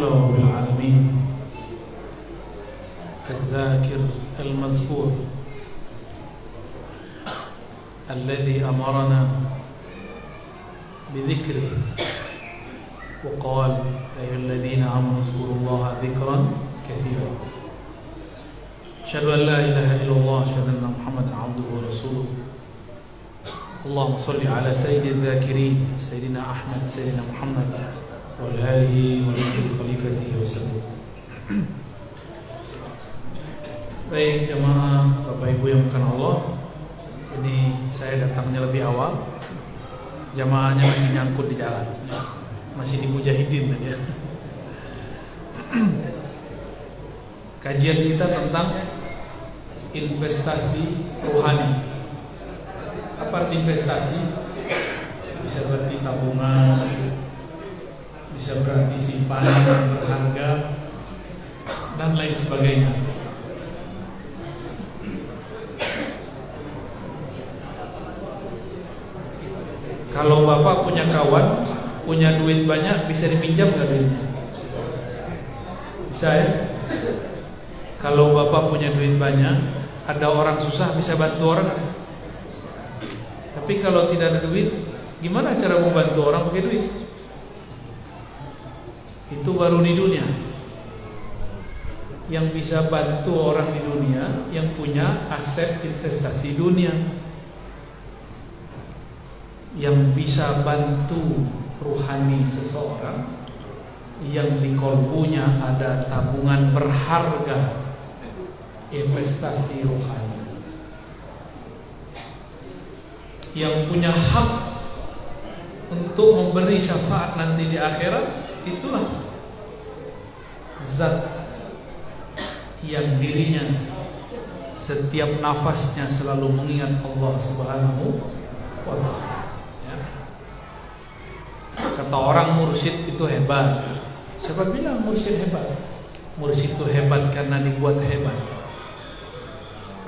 لله رب العالمين. الذاكر المذكور. الذي أمرنا بذكره. وقال أيها الذين آمنوا اذكروا الله ذكرا كثيرا. أشهد أن لا إله إلا الله أشهد أن محمدا عبده ورسوله. اللهم صل على سيد الذاكرين سيدنا أحمد سيدنا محمد. وعلى آله وعلى خليفته وسلم Baik jemaah Bapak Ibu yang bukan Allah Ini saya datangnya lebih awal Jamaahnya masih nyangkut di jalan Masih di mujahidin tadi ya Kajian kita tentang Investasi rohani Apa arti investasi? Bisa berarti tabungan bisa berarti simpanan berharga Dan lain sebagainya Kalau bapak punya kawan, punya duit banyak, bisa dipinjam nggak duitnya? Bisa ya? Kalau bapak punya duit banyak, ada orang susah bisa bantu orang. Tapi kalau tidak ada duit, gimana cara membantu orang pakai duit? Itu baru di dunia. Yang bisa bantu orang di dunia, yang punya aset investasi dunia yang bisa bantu ruhani seseorang yang di kolbunya ada tabungan berharga investasi rohani yang punya hak untuk memberi syafaat nanti di akhirat itulah zat yang dirinya setiap nafasnya selalu mengingat Allah Subhanahu wa taala. Kata orang mursyid itu hebat. Siapa bilang mursyid hebat? Mursyid itu hebat karena dibuat hebat.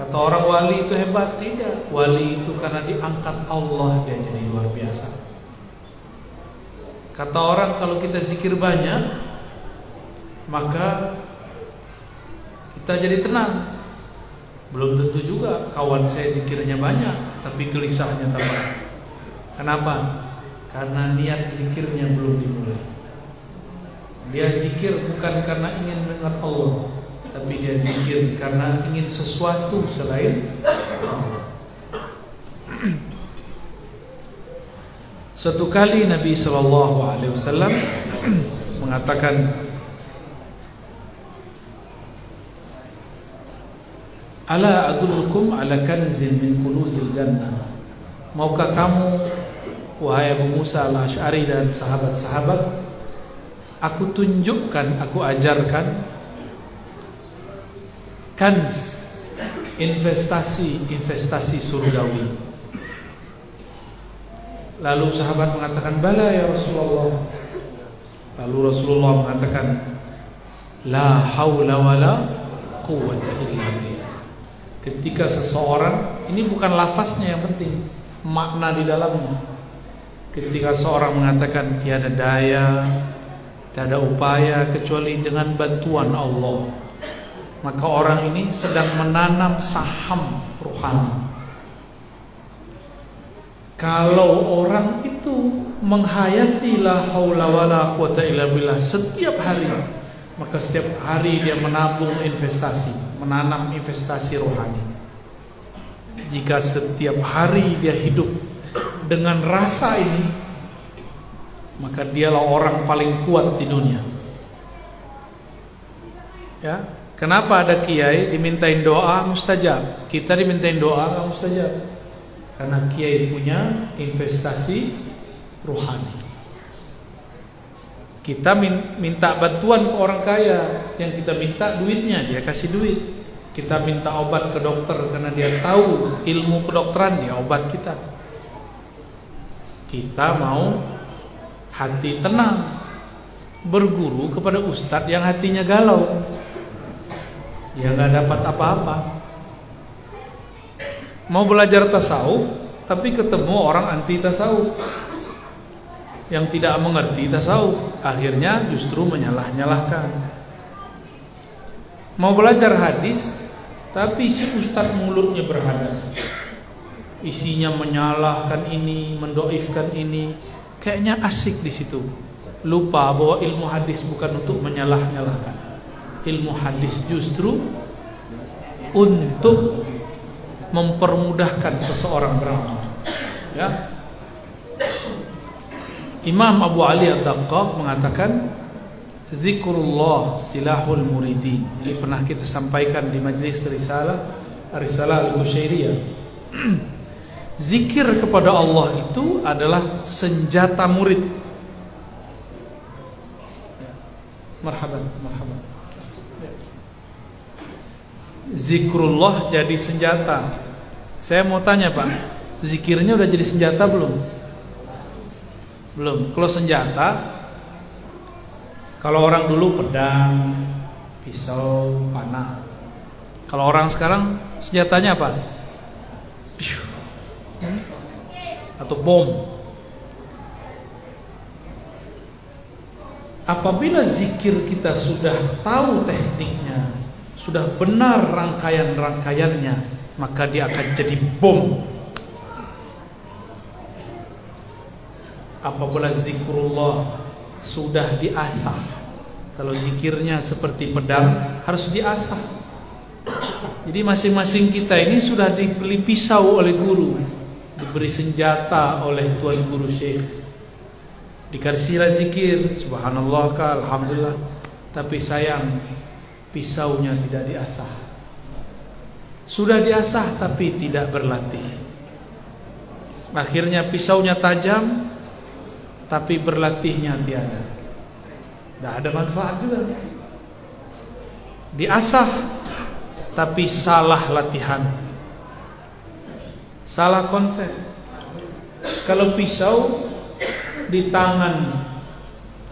Kata orang wali itu hebat? Tidak. Wali itu karena diangkat Allah Dia jadi luar biasa Kata orang kalau kita zikir banyak Maka Kita jadi tenang. Belum tentu juga Kawan saya zikirnya banyak Tapi gelisahnya tambah. Kenapa? Karena niat zikirnya belum dimulai. Dia zikir bukan karena ingin dengar Allah Tapi dia zikir karena ingin sesuatu selain Allah Suatu kali Nabi SAW mengatakan Ala adullukum ala kanzin min kunuzil jannah? Maukah kamu Wahai Abu Musa al-Ash'ari dan sahabat-sahabat Aku tunjukkan, aku ajarkan Kans Investasi-investasi surgawi Lalu sahabat mengatakan Bala ya Rasulullah. Lalu Rasulullah mengatakan La hawla wa la quwwata illa billah. Ketika seseorang Ini bukan lafaznya yang penting Makna di dalamnya. Ketika seorang mengatakan tiada daya, tiada upaya kecuali dengan bantuan Allah, maka orang ini sedang menanam saham rohani. Kalau orang itu menghayati la haula wala quwata illa billah setiap hari, maka setiap hari dia menabung investasi, menanam investasi rohani. Jika setiap hari dia hidup dengan rasa ini maka dialah orang paling kuat di dunia. Ya, kenapa ada kiai dimintain doa mustajab, kita dimintain doa mustajab? Karena kiai punya investasi rohani. Kita minta bantuan ke orang kaya, yang kita minta duitnya, dia kasih duit. Kita minta obat ke dokter karena dia tahu ilmu kedokteran, dia obat kita. Kita mau hati tenang Berguru kepada ustadz yang hatinya galau Ya gak dapat apa-apa Mau belajar tasawuf Tapi ketemu orang anti tasawuf. Yang tidak mengerti tasawuf akhirnya justru menyalah-nyalahkan. Mau belajar hadis tapi si ustadz mulutnya berhadas. Isinya menyalahkan ini mendoifkan ini. Kayaknya asik di situ. Lupa bahwa ilmu hadis bukan untuk menyalah-nyalahkan. Ilmu hadis justru untuk mempermudahkan seseorang beramal ya Imam Abu Ali Ad-Daqqaq mengatakan zikrullah silahul muridin. Ini pernah kita sampaikan di majlis risalah Risalah Al-Qusyairiyah. Zikir kepada Allah itu adalah senjata murid. Marhaban, marhaban. Zikrullah jadi senjata. Saya mau tanya, Pak. Zikirnya udah jadi senjata belum? Belum. Kalau senjata kalau orang dulu pedang, pisau, panah. Kalau orang sekarang senjatanya apa? Atau bom. Apabila zikir kita sudah tahu tekniknya, sudah benar rangkaian-rangkaiannya, maka dia akan jadi bom. Apabila zikrullah sudah diasah kalau zikirnya seperti pedang harus diasah. Jadi masing-masing kita ini sudah dibeli pisau oleh guru diberi senjata oleh tuan guru syekh. Dikasihlah zikir subhanallah alhamdulillah. Tapi sayang pisaunya tidak diasah sudah diasah tapi tidak berlatih akhirnya pisaunya tajam tapi berlatihnya tiada. Tidak ada manfaat juga. Diasah tapi salah latihan. Salah konsep. Kalau pisau di tangan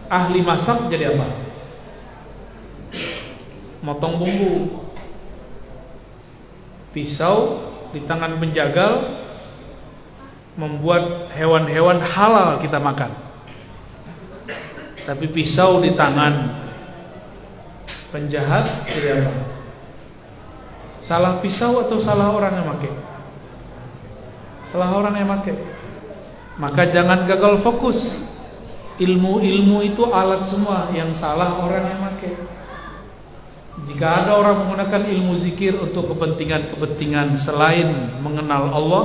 ahli masak jadi apa? Motong bumbu. Pisau di tangan penjagal membuat hewan-hewan halal kita makan tapi pisau di tangan penjahat apa? Salah pisau atau salah orang yang pakai? Salah orang yang pakai. Maka jangan gagal fokus. Ilmu-ilmu itu alat semua, yang salah orang yang pakai. Jika ada orang menggunakan ilmu zikir untuk kepentingan-kepentingan selain mengenal Allah,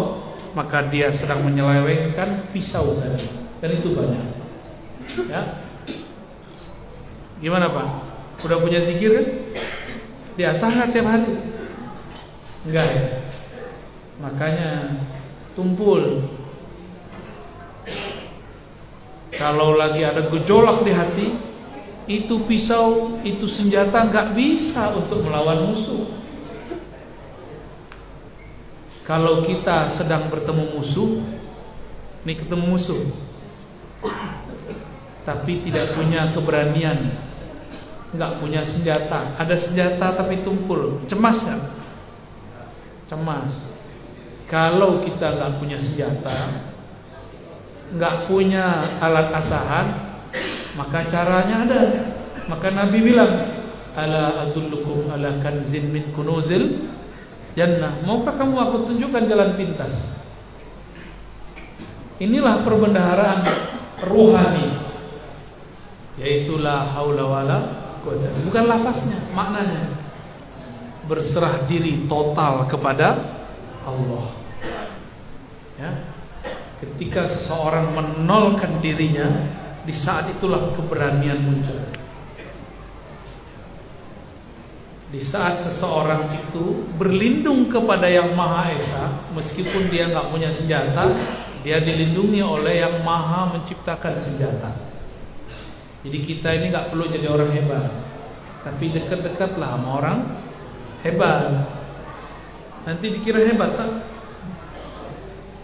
maka dia sedang menyelewengkan pisau tadi. Dan itu banyak. Ya, Gimana Pak? Udah punya zikir kan? Diasah nggak tiap hari? Enggak ya? Makanya tumpul Kalau lagi ada gejolak di hati Itu pisau, itu senjata nggak bisa untuk melawan musuh Kalau kita sedang bertemu musuh Ini ketemu musuh Tapi tidak punya keberanian nggak punya senjata, ada senjata tapi tumpul, cemas kan? Cemas. Kalau kita nggak punya senjata, nggak punya alat asahan, maka caranya ada. Maka Nabi bilang, ala adullukum ala kanzin min kunuzil jannah. Maukah kamu aku tunjukkan jalan pintas? Inilah perbendaharaan ruhani yaitu la haula wala bukan lafaznya, maknanya. Berserah diri total kepada Allah. Ya. Ketika seseorang menolkan dirinya, di saat itulah keberanian muncul. Di saat seseorang itu berlindung kepada yang Maha Esa, meskipun dia nggak punya senjata, dia dilindungi oleh yang Maha menciptakan senjata. Jadi kita ini nggak perlu jadi orang hebat, tapi dekat-dekatlah sama orang hebat. Nanti dikira hebat tak?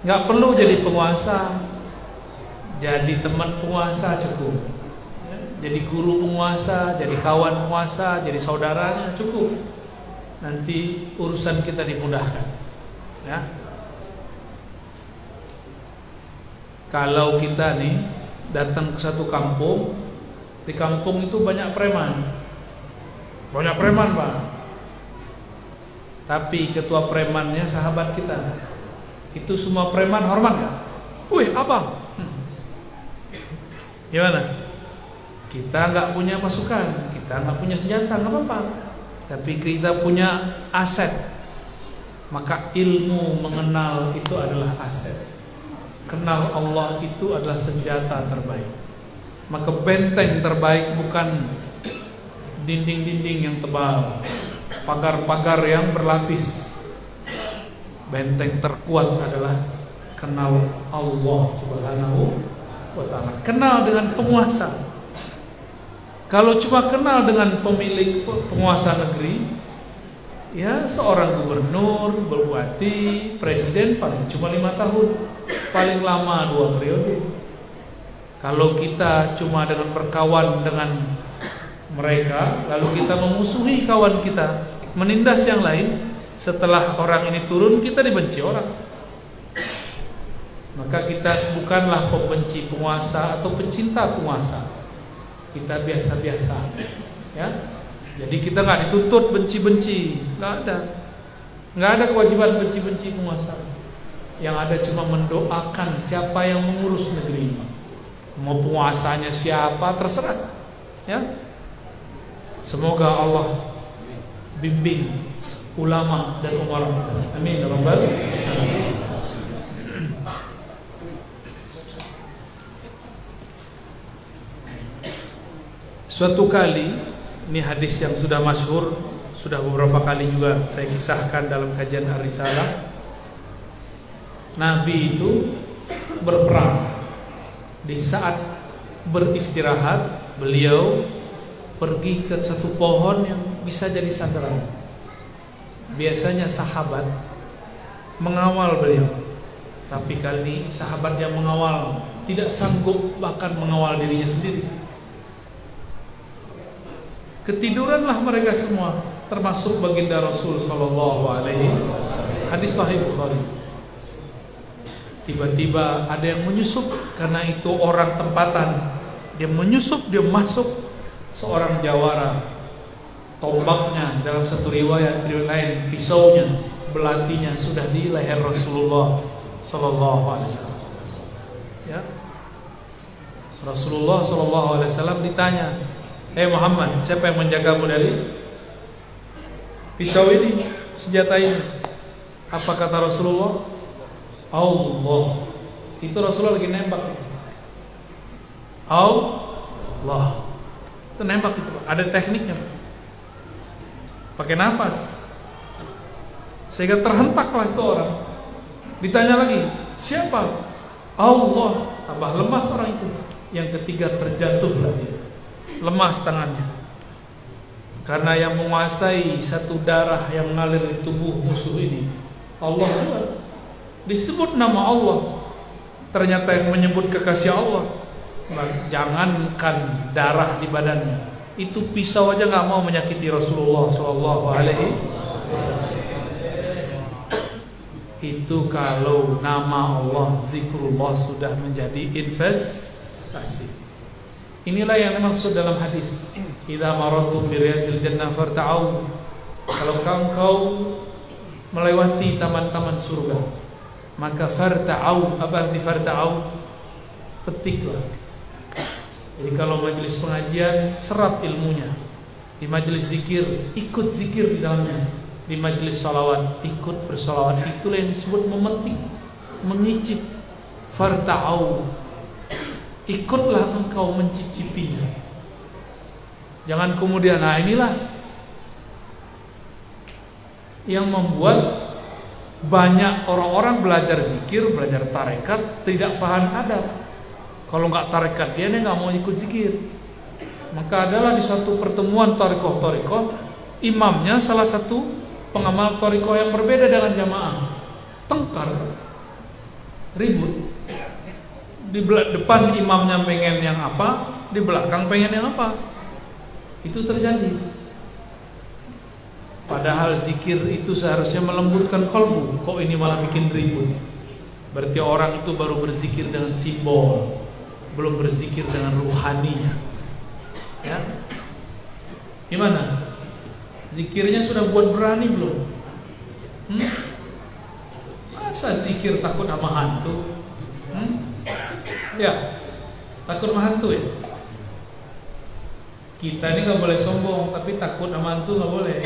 Nggak perlu jadi penguasa, jadi teman penguasa cukup. Jadi guru penguasa, jadi kawan penguasa, jadi saudaranya cukup. Nanti urusan kita dimudahkan. Ya. Kalau kita nih datang ke satu kampung. Di kampung itu banyak preman. Banyak preman, Pak. Tapi ketua premannya sahabat kita. Itu semua preman hormat gak? Wih, apa? Gimana? Kita nggak punya pasukan, kita nggak punya senjata, nggak apa-apa. Tapi kita punya aset. Maka ilmu mengenal itu adalah aset. Kenal Allah itu adalah senjata terbaik. Maka benteng terbaik bukan dinding-dinding yang tebal, pagar-pagar yang berlapis. Benteng terkuat adalah kenal Allah Subhanahu wa taala. Kenal dengan penguasa. Kalau cuma kenal dengan pemilik penguasa negeri, ya seorang gubernur, bupati, presiden paling cuma lima tahun paling lama dua periode. Kalau kita cuma dengan berkawan dengan mereka, lalu kita memusuhi kawan kita, menindas yang lain, setelah orang ini turun kita dibenci orang. Maka kita bukanlah pembenci penguasa atau pencinta penguasa. Kita biasa-biasa, ya. Jadi kita nggak dituntut benci-benci, nggak ada, nggak ada kewajiban benci-benci penguasa. Yang ada cuma mendoakan siapa yang mengurus negeri ini. Mau penguasanya siapa terserah. Ya. Semoga Allah bimbing ulama dan umara. Amin rabbal. Suatu kali ini hadis yang sudah masyhur, sudah beberapa kali juga saya kisahkan dalam kajian Ar-Risalah Nabi itu berperang di saat beristirahat beliau pergi ke satu pohon yang bisa jadi sandaran. Biasanya sahabat mengawal beliau, tapi kali ini sahabat yang mengawal tidak sanggup bahkan mengawal dirinya sendiri. Ketiduranlah mereka semua, termasuk baginda Rasul Sallallahu Alaihi Wasallam. Hadis Sahih Bukhari. Tiba-tiba ada yang menyusup karena itu orang tempatan. Dia menyusup, dia masuk seorang jawara. Tombaknya dalam satu riwayat riwayat lain pisaunya, belatinya sudah di leher Rasulullah sallallahu alaihi wasallam. Ya. Rasulullah sallallahu alaihi wasallam ditanya, "Eh Muhammad, siapa yang menjagamu dari pisau ini, senjata ini?" Apa kata Rasulullah? Allah. Itu Rasulullah lagi nembak. Allah. Itu nembak itu ada tekniknya Pak. pakai nafas. Sehingga terhentaklah itu orang. Ditanya lagi siapa? Allah. Tambah lemas orang itu yang ketiga terjatuhlah dia lemas tangannya karena yang menguasai satu darah yang mengalir di tubuh musuh ini Allah disebut nama Allah. Ternyata yang menyebut kekasih Allah. Jangankan darah di badannya. Itu pisau aja nggak mau menyakiti Rasulullah Shallallahu Alaihi itu kalau nama Allah zikrullah sudah menjadi investasi inilah yang dimaksud dalam hadis. Idza bi jannah farta'u kalau kau melewati taman-taman surga maka farta'au apa arti farta'au petiklah. Jadi kalau majelis pengajian serap ilmunya. Di majelis zikir ikut zikir di dalamnya. Di majelis salawat ikut bersalawat itulah yang disebut memetik mengicip. Farta'au ikutlah engkau mencicipinya jangan kemudian nah inilah yang membuat banyak orang-orang belajar zikir, belajar tarekat, tidak faham adab. Kalau nggak tarekat dia nggak mau ikut zikir. Maka adalah di suatu pertemuan tarekoh-tarekoh, imamnya salah satu pengamal tarekoh yang berbeda dengan jamaah. Tengkar, ribut. Di depan imamnya pengen yang apa, di belakang pengen yang apa. Itu terjadi. Padahal zikir itu seharusnya melembutkan kalbu Kok ini malah bikin ribut Berarti orang itu baru berzikir dengan simbol belum berzikir dengan ruhaninya. Ya. Gimana? Zikirnya sudah buat berani belum? Hmm? Masa zikir takut sama hantu? Hmm? Ya, takut sama hantu ya? Kita ini nggak boleh sombong, tapi takut sama hantu nggak boleh.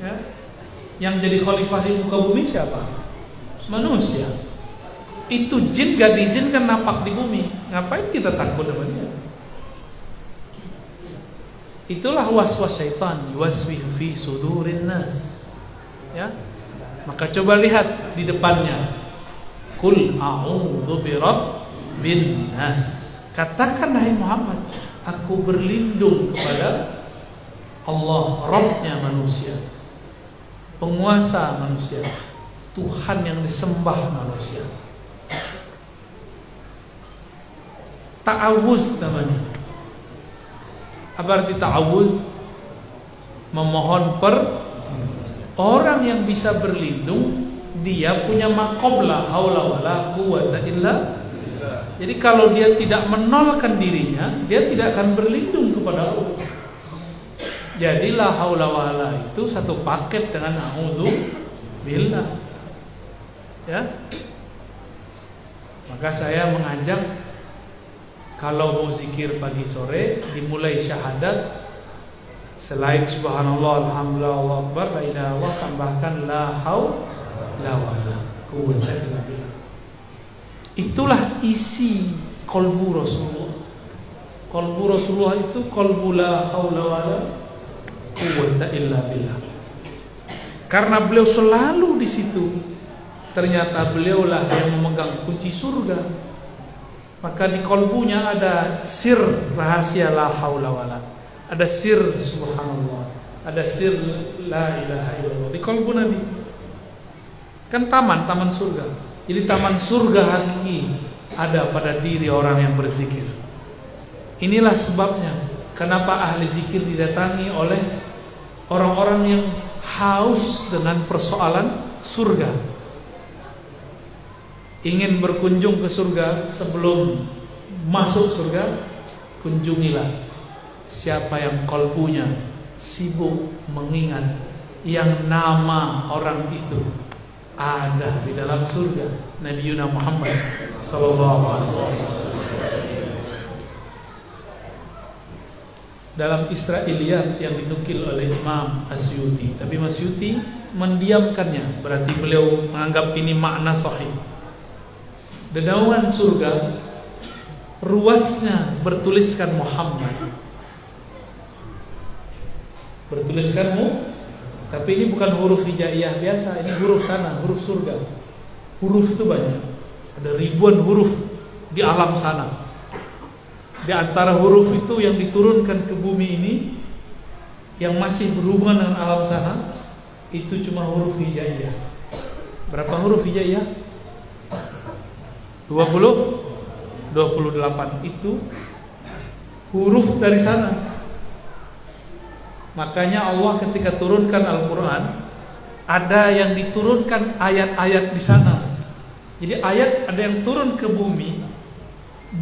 Ya? Yang jadi khalifah di muka bumi siapa? Manusia. Itu jin gak diizinkan napak di bumi. Ngapain kita takut sama dia? Itulah was-was syaitan yuwaswih fi sudurin nas. Ya. Maka coba lihat di depannya. Kul a'udzu birabbin nas. Katakan hai Muhammad, aku berlindung kepada Allah, Rabbnya manusia. Penguasa manusia. Tuhan yang disembah manusia. Ta'awuz namanya. Apa arti ta'awuz? Memohon per orang yang bisa berlindung dia punya makobla haula wala quwata illa jadi kalau dia tidak menolakkan dirinya dia tidak akan berlindung kepada Allah. Jadi la haula wala itu satu paket dengan auzu billah. Ya. Maka saya mengajak kalau mau zikir pagi sore dimulai syahadat selain subhanallah alhamdulillah Allah akbar la ilaha tambahkan la haula wala quwwata illa itulah isi kolbu Rasulullah. Kolbu Rasulullah itu kolbu la haula wala quwwata illa billah. Karena beliau selalu di situ ternyata beliaulah yang memegang kunci surga. Maka di kolbunya ada sir rahasia la haula wala ada sir subhanallah. Ada sir la ilaha illallah. Di kolbu Nabi. Kan taman taman surga jadi taman surga hakiki ada pada diri orang yang berzikir. Inilah sebabnya kenapa ahli zikir didatangi oleh orang-orang yang haus dengan persoalan surga. Ingin berkunjung ke surga sebelum masuk surga kunjungilah siapa yang kolbunya sibuk mengingat yang nama orang itu ada di dalam surga Nabi Yuna Muhammad sallallahu alaihi wasallam. Dalam Israiliyat yang dinukil oleh Imam Asyuti. Tapi Asyuti mendiamkannya. Berarti beliau menganggap ini makna sahih. Dedaungan surga Ruasnya bertuliskan Muhammad. Bertuliskanmu Tapi ini bukan huruf hijaiyah biasa Ini huruf sana, huruf surga. Huruf itu banyak. Ada ribuan huruf di alam sana. Di antara huruf itu yang diturunkan ke bumi ini Yang masih berhubungan dengan alam sana Itu cuma huruf hijaiyah. Berapa huruf hijaiyah? 20 28 itu huruf dari sana. Makanya Allah ketika turunkan Al-Qur'an ada yang diturunkan ayat-ayat di sana. Jadi ayat ada yang turun ke bumi,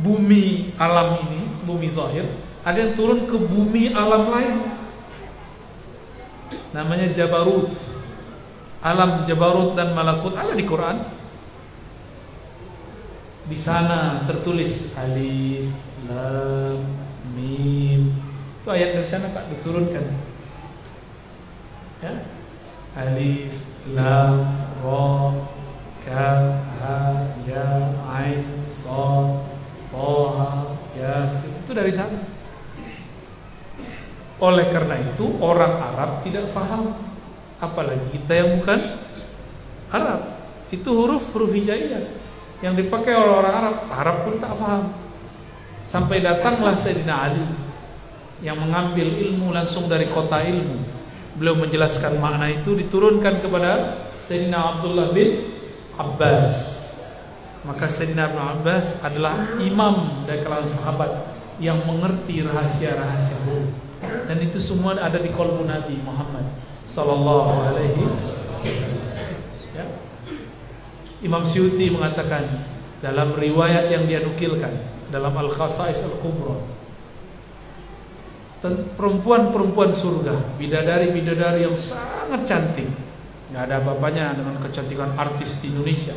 bumi alam ini, bumi zahir, ada yang turun ke bumi alam lain. Namanya Jabarut. Alam Jabarut dan Malakut ada di Quran di sana tertulis alif, lam, mim. Itu ayat dari sana Pak diturunkan. Ya. Alif, lam, ra, kaf, ha, ya, ain, sad, toha, yasin. Itu dari sana. Oleh karena itu orang Arab tidak faham apalagi kita yang bukan Arab. Itu huruf huruf hijaiyah yang dipakai oleh orang Arab, Arab pun tak paham. Sampai datanglah Sayyidina Ali yang mengambil ilmu langsung dari kota ilmu. Beliau menjelaskan makna itu diturunkan kepada Sayyidina Abdullah bin Abbas. Maka Sayyidina Ibn Abbas adalah imam dari kalangan sahabat yang mengerti rahasia-rahasia huruf. Dan itu semua ada di kolbu Nabi Muhammad sallallahu alaihi wasallam. Imam Syuti mengatakan dalam riwayat yang dia nukilkan dalam Al-Khasais Al-Kubra. Perempuan-perempuan surga, bidadari-bidadari yang sangat cantik. Nggak ada apa-apanya dengan kecantikan artis di Indonesia.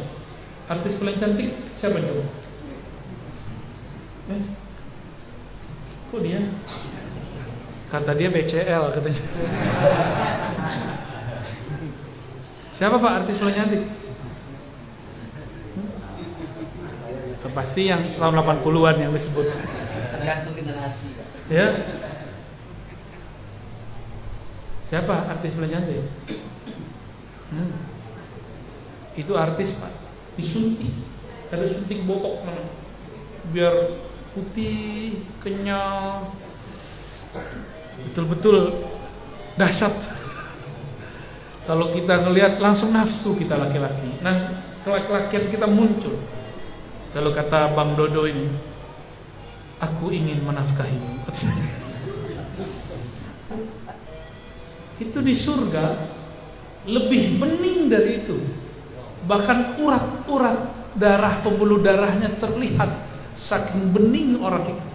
Artis paling cantik siapa coba? Eh? Kok dia? Kata dia BCL katanya. Siapa Pak artis paling cantik? Hmm? Pasti yang tahun 80-an yang disebut. Tergantung generasi. Ya. Siapa artis cantik? Hmm. Itu artis Pak. Disuntik. Ada suntik botok mana? Biar putih, kenyal, betul-betul dahsyat. Kalau kita ngelihat langsung nafsu kita laki-laki. Nah, kelaki-lakian kita muncul. Kalau kata Bang Dodo ini, aku ingin menafkahimu. Itu di surga lebih bening dari itu. Bahkan urat-urat darah pembuluh darahnya terlihat saking bening orang itu.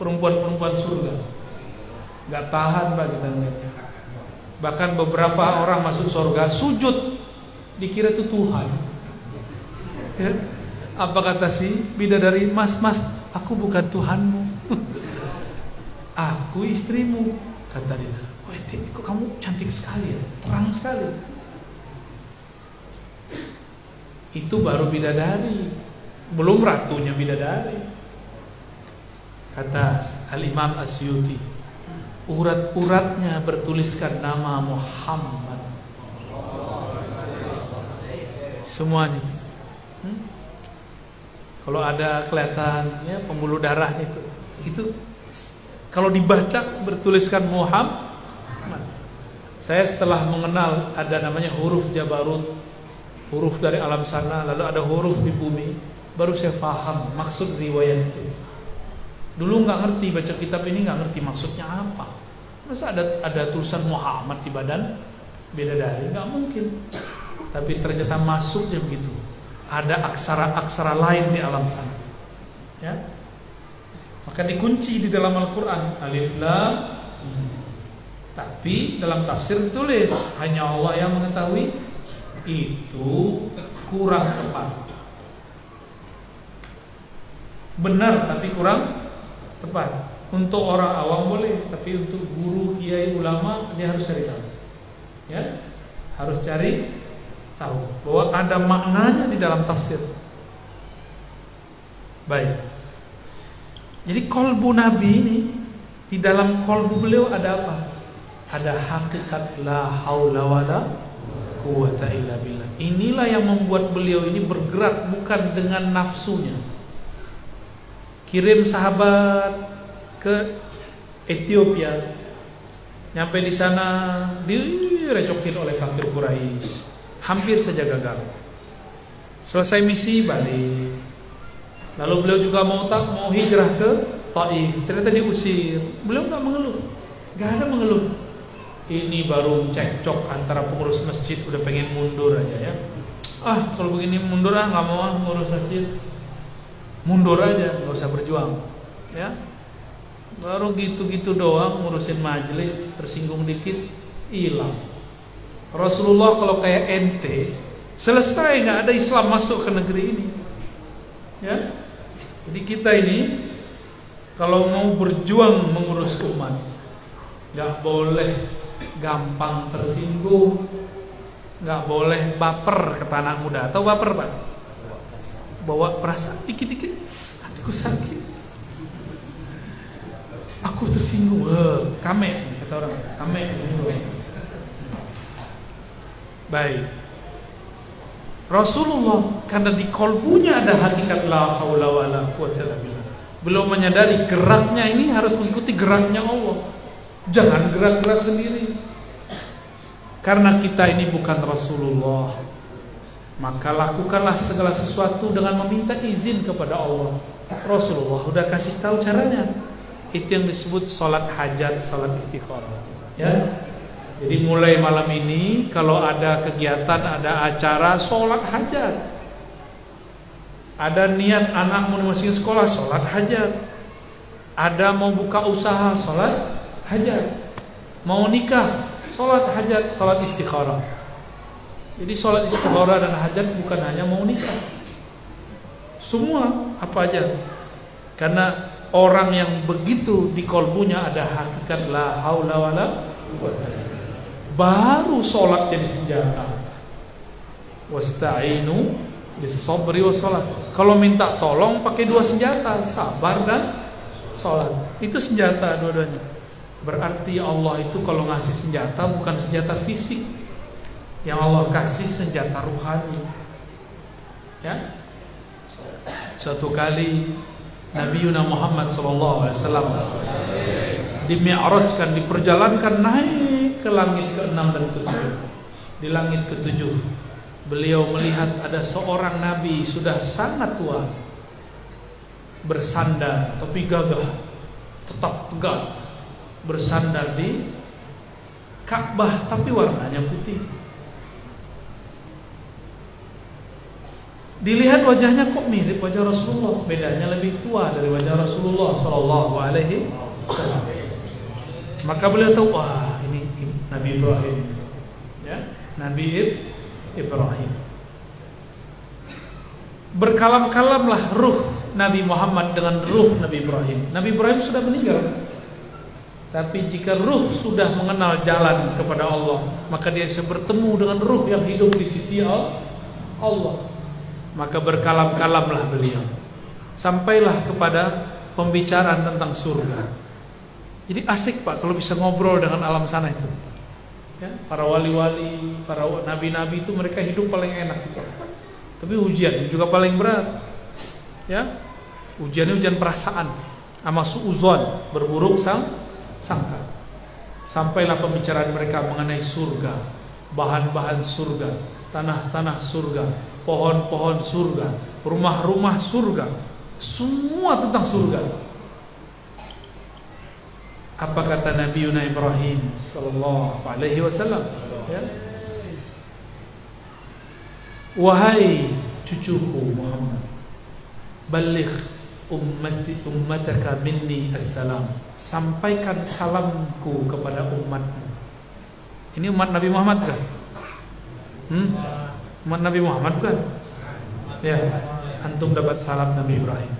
Perempuan-perempuan surga. Gak tahan pak kita ngeliatnya. Bahkan beberapa orang masuk surga sujud dikira itu Tuhan. Ya. Apa kata si bidadari mas mas aku bukan Tuhanmu. aku istrimu kata dia. Oh kok kamu cantik sekali ya, terang sekali. Itu baru bidadari, belum ratunya bidadari. Kata Al Imam Asyuti, urat-uratnya bertuliskan nama Muhammad. Semuanya. Hmm? Kalau ada kelihatan ya pembuluh darahnya itu, itu kalau dibaca bertuliskan Muhammad. Saya setelah mengenal ada namanya huruf Jabarut, huruf dari alam sana, lalu ada huruf di bumi, baru saya paham maksud riwayat itu. Dulu nggak ngerti baca kitab ini nggak ngerti maksudnya apa. Masa ada ada tulisan Muhammad di badan beda dari nggak mungkin. Tapi ternyata masuknya begitu. Ada aksara-aksara lain di alam sana. Ya. Maka dikunci di dalam Al-Qur'an alif lam Tapi dalam tafsir ditulis hanya Allah yang mengetahui itu kurang tepat. Benar tapi kurang tepat. Untuk orang awam boleh, tapi untuk guru, kiai, ulama dia harus cari tahu. Ya, harus cari tahu bahwa ada maknanya di dalam tafsir. Baik. Jadi kolbu Nabi ini di dalam kolbu beliau ada apa? Ada hakikat la haula wala quwata illa billah. Inilah yang membuat beliau ini bergerak bukan dengan nafsunya. Kirim sahabat ke Ethiopia. Nyampe di sana direcokin oleh kafir Quraisy. Hampir saja gagal. Selesai misi balik. Lalu beliau juga mau tak mau hijrah ke Taif. Ternyata diusir. Beliau nggak mengeluh. Nggak ada mengeluh ini baru cekcok antara pengurus masjid udah pengen mundur aja ya. Ah kalau begini mundur ah nggak mau ah ngurus masjid. Mundur aja nggak usah berjuang ya. Baru gitu-gitu doang ngurusin majelis tersinggung dikit hilang. Rasulullah kalau kayak ente selesai nggak ada Islam masuk ke negeri ini ya. Jadi kita ini kalau mau berjuang mengurus umat nggak boleh gampang tersinggung. Nggak boleh baper ke tanah muda. Atau baper pak? Bawa perasaan dikit-dikit. Hatiku sakit. Aku tersinggung. Eh, kame kata orang. Kame baik. Rasulullah karena di kolbunya ada hakikat la haula wala quwwata billah. Belum menyadari geraknya ini harus mengikuti geraknya Allah jangan gerak-gerak sendiri karena kita ini bukan Rasulullah maka lakukanlah segala sesuatu dengan meminta izin kepada Allah. Rasulullah udah kasih tahu caranya. Itu yang disebut salat hajat, salat istikharah. Ya. Jadi mulai malam ini kalau ada kegiatan, ada acara salat hajat. Ada niat anak mau dimasukin sekolah, sholat hajat. Ada mau buka usaha, sholat hajat. Mau nikah, sholat hajat, sholat istikharah. Jadi sholat istikharah dan hajat bukan hanya mau nikah. Semua apa aja. Karena orang yang begitu di kolbunya ada hakikat la haula wala baru sholat jadi senjata wasta'inu bisabri wa sholat kalau minta tolong pakai dua senjata sabar dan sholat itu senjata dua-duanya berarti Allah itu kalau ngasih senjata bukan senjata fisik. Yang Allah kasih senjata ruhani. Ya? Suatu kali Nabi Yuna Muhammad wasallam dimi'rajkan diperjalankan naik ke langit ke-6 dan ke-7. Di langit ke-7 beliau melihat ada seorang nabi sudah sangat tua. Bersandar tapi gagah tetap tegak bersandar di Ka'bah tapi warnanya putih Dilihat wajahnya kok mirip wajah Rasulullah, bedanya lebih tua dari wajah Rasulullah Shallallahu Alaihi. Maka beliau tahu, wah ini, ini Nabi Ibrahim, ya Nabi Ibrahim. Berkalam-kalamlah ruh Nabi Muhammad dengan ruh Nabi Ibrahim. Nabi Ibrahim sudah meninggal. Tapi jika ruh sudah mengenal jalan kepada Allah, maka dia bisa bertemu dengan ruh yang hidup di sisi Allah. Maka berkalam-kalamlah beliau. Sampailah kepada pembicaraan tentang surga. Jadi asik pak kalau bisa ngobrol dengan alam sana itu. Ya, para wali-wali para nabi-nabi itu mereka hidup paling enak. Tapi ujian juga paling berat. Ya ujiannya ujian perasaan. Sama suuzon berburuk sang sangka sampailah pembicaraan mereka mengenai surga bahan-bahan surga tanah-tanah surga pohon-pohon surga, rumah-rumah surga, semua tentang surga. Apa kata Nabi Yuna Ibrahim sallallahu alaihi wasallam? Ya. Wahai cucuku Muhammad, balik ummati ummataka minni assalam. Sampaikan salamku kepada umatmu. Ini umat Nabi Muhammad kan? Hmm? Umat Nabi Muhammad bukan? Ya, antum dapat salam Nabi Ibrahim.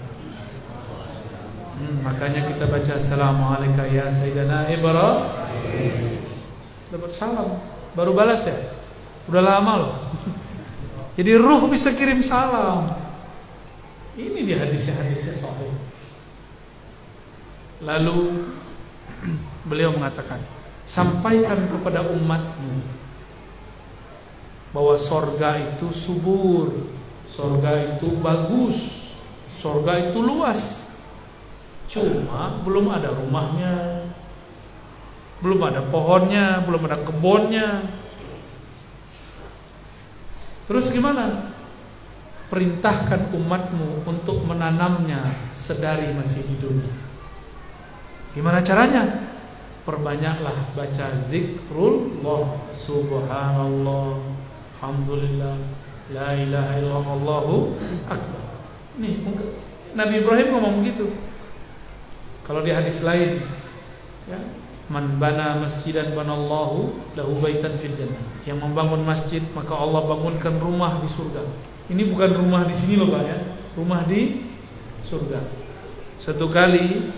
Hmm, makanya kita baca Assalamualaikum ya Sayyidina Ibrahim. Dapat salam, baru balas ya. Udah lama loh. Jadi ruh bisa kirim salam. Ini dia hadisnya-hadisnya sahih. Lalu beliau mengatakan, sampaikan kepada umatmu bahwa sorga itu subur, sorga itu bagus, sorga itu luas. Cuma belum ada rumahnya, belum ada pohonnya, belum ada kebunnya. Terus gimana? Perintahkan umatmu untuk menanamnya sedari masih hidup. Gimana caranya? Perbanyaklah baca zikrullah subhanallah Alhamdulillah La ilaha illallah Akbar Nih Nabi Ibrahim ngomong begitu Kalau di hadis lain ya, Man bana masjidan banallahu lahu baitan fil jannah. Yang membangun masjid maka Allah bangunkan rumah di surga. Ini bukan rumah di sini loh Pak ya. Rumah di surga. Satu kali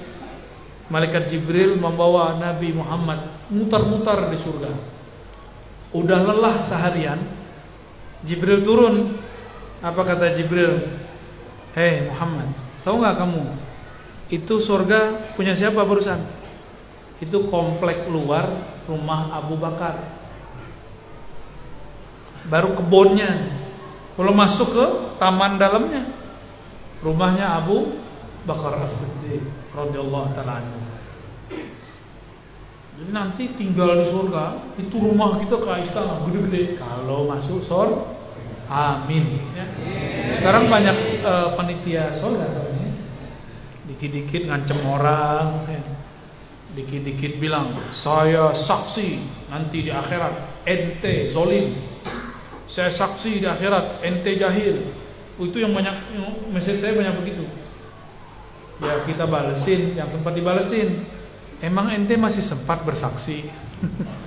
malaikat Jibril membawa Nabi Muhammad mutar-mutar di surga. Udah lelah seharian, Jibril turun. Apa kata Jibril? Hei Muhammad, tahu nggak kamu? Itu surga punya siapa barusan? Itu komplek luar rumah Abu Bakar. Baru kebunnya. Kalau masuk ke taman dalamnya, rumahnya Abu Bakar As-Siddiq radhiyallahu taala jadi nanti tinggal di surga itu rumah kita kayak istana gede-gede. Kalau masuk surga, amin. Ya. Sekarang banyak uh, panitia surga. Dikit-dikit ngancem orang, ya. dikit-dikit bilang saya saksi nanti di akhirat ente zolim. Saya saksi di akhirat ente jahil. Itu yang banyak message saya banyak begitu. Ya kita balesin yang sempat dibalesin. Emang ente masih sempat bersaksi?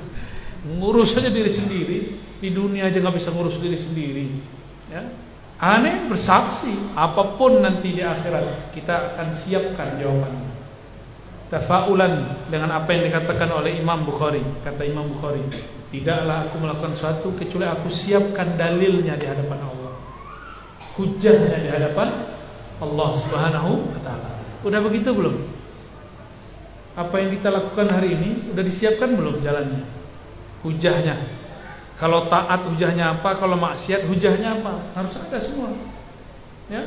ngurus saja diri sendiri di dunia aja nggak bisa ngurus diri sendiri ya aneh bersaksi apa pun nanti di akhirat kita akan siapkan jawabannya tafaulan dengan apa yang dikatakan oleh Imam Bukhari kata Imam Bukhari tidaklah aku melakukan sesuatu kecuali aku siapkan dalilnya di hadapan Allah hujahnya di hadapan Allah Subhanahu wa taala udah begitu belum apa yang kita lakukan hari ini udah disiapkan belum jalannya hujahnya. Kalau taat hujahnya apa, kalau maksiat hujahnya apa? Harus ada semua. Ya.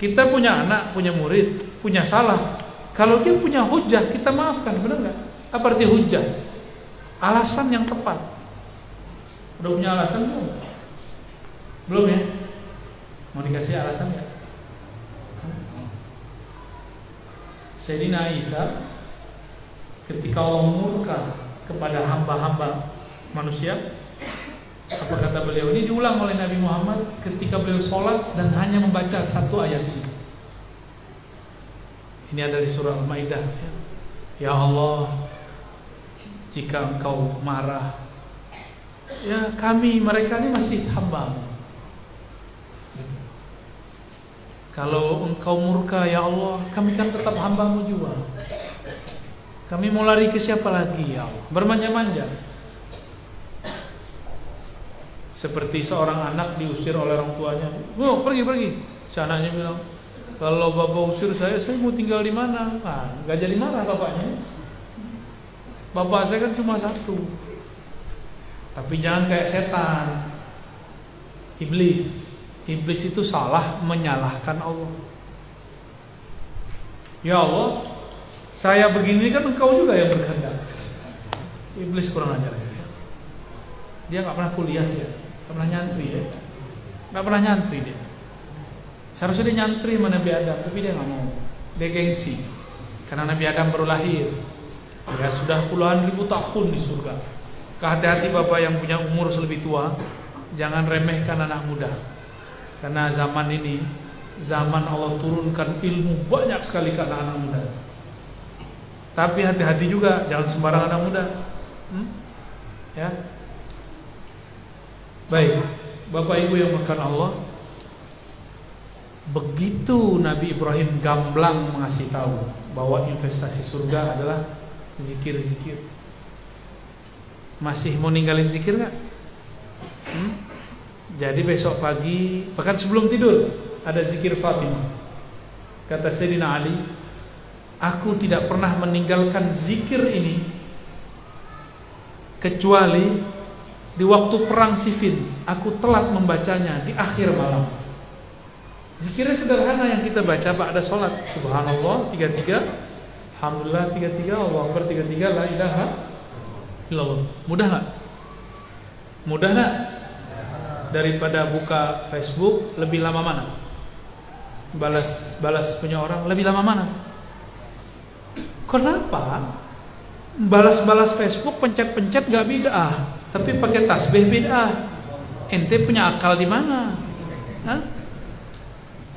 Kita punya anak, punya murid, punya salah. Kalau dia punya hujah, kita maafkan, benar nggak? Apa arti hujah? Alasan yang tepat. Udah punya alasan belum? Belum ya? Mau dikasih alasan nggak? Sayyidina Isa ketika Allah murka kepada hamba-hamba manusia apa kata beliau ini diulang oleh Nabi Muhammad ketika beliau sholat dan hanya membaca satu ayat ini ini ada di surah Al-Maidah ya Allah jika engkau marah ya kami mereka ini masih hamba kalau engkau murka ya Allah kami kan tetap hambamu juga kami mau lari ke siapa lagi ya Allah? Bermanja-manja. Seperti seorang anak diusir oleh orang tuanya. Oh, pergi pergi. Si anaknya bilang, kalau bapak usir saya, saya mau tinggal di mana? Nah, gak jadi marah bapaknya. Bapak saya kan cuma satu. Tapi jangan kayak setan. Iblis. Iblis itu salah menyalahkan Allah. Ya Allah, saya begini kan engkau juga yang berkehendak. Iblis kurang ajar. Dia nggak pernah kuliah ya, nggak pernah nyantri ya, nggak pernah nyantri dia. Seharusnya dia nyantri sama Nabi Adam, tapi dia nggak mau. Dia gengsi, karena Nabi Adam baru lahir. Ya sudah puluhan ribu tahun di surga. Kehati-hati bapak yang punya umur lebih tua, jangan remehkan anak muda. Karena zaman ini, zaman Allah turunkan ilmu banyak sekali ke anak-anak muda. Tapi hati-hati juga, jangan sembarang anak muda. Hmm? Ya. Baik, Bapak Ibu yang makan Allah, begitu Nabi Ibrahim gamblang mengasih tahu bahwa investasi surga adalah zikir-zikir. Masih mau ninggalin zikir nggak? Hmm? Jadi besok pagi, bahkan sebelum tidur ada zikir Fatimah. Kata Sayyidina Ali, Aku tidak pernah meninggalkan zikir ini kecuali di waktu perang Siffin aku telat membacanya di akhir malam. Zikirnya sederhana yang kita baca pada sholat Subhanallah 33 Alhamdulillah 33 Allah Akbar 33 La ilaha illallah Mudah gak? Mudah gak? Daripada buka Facebook Lebih lama mana? Balas balas punya orang Lebih lama mana? Kenapa? Balas-balas Facebook, pencet-pencet gak bid'ah, tapi pakai tasbih bid'ah. Ente punya akal di mana?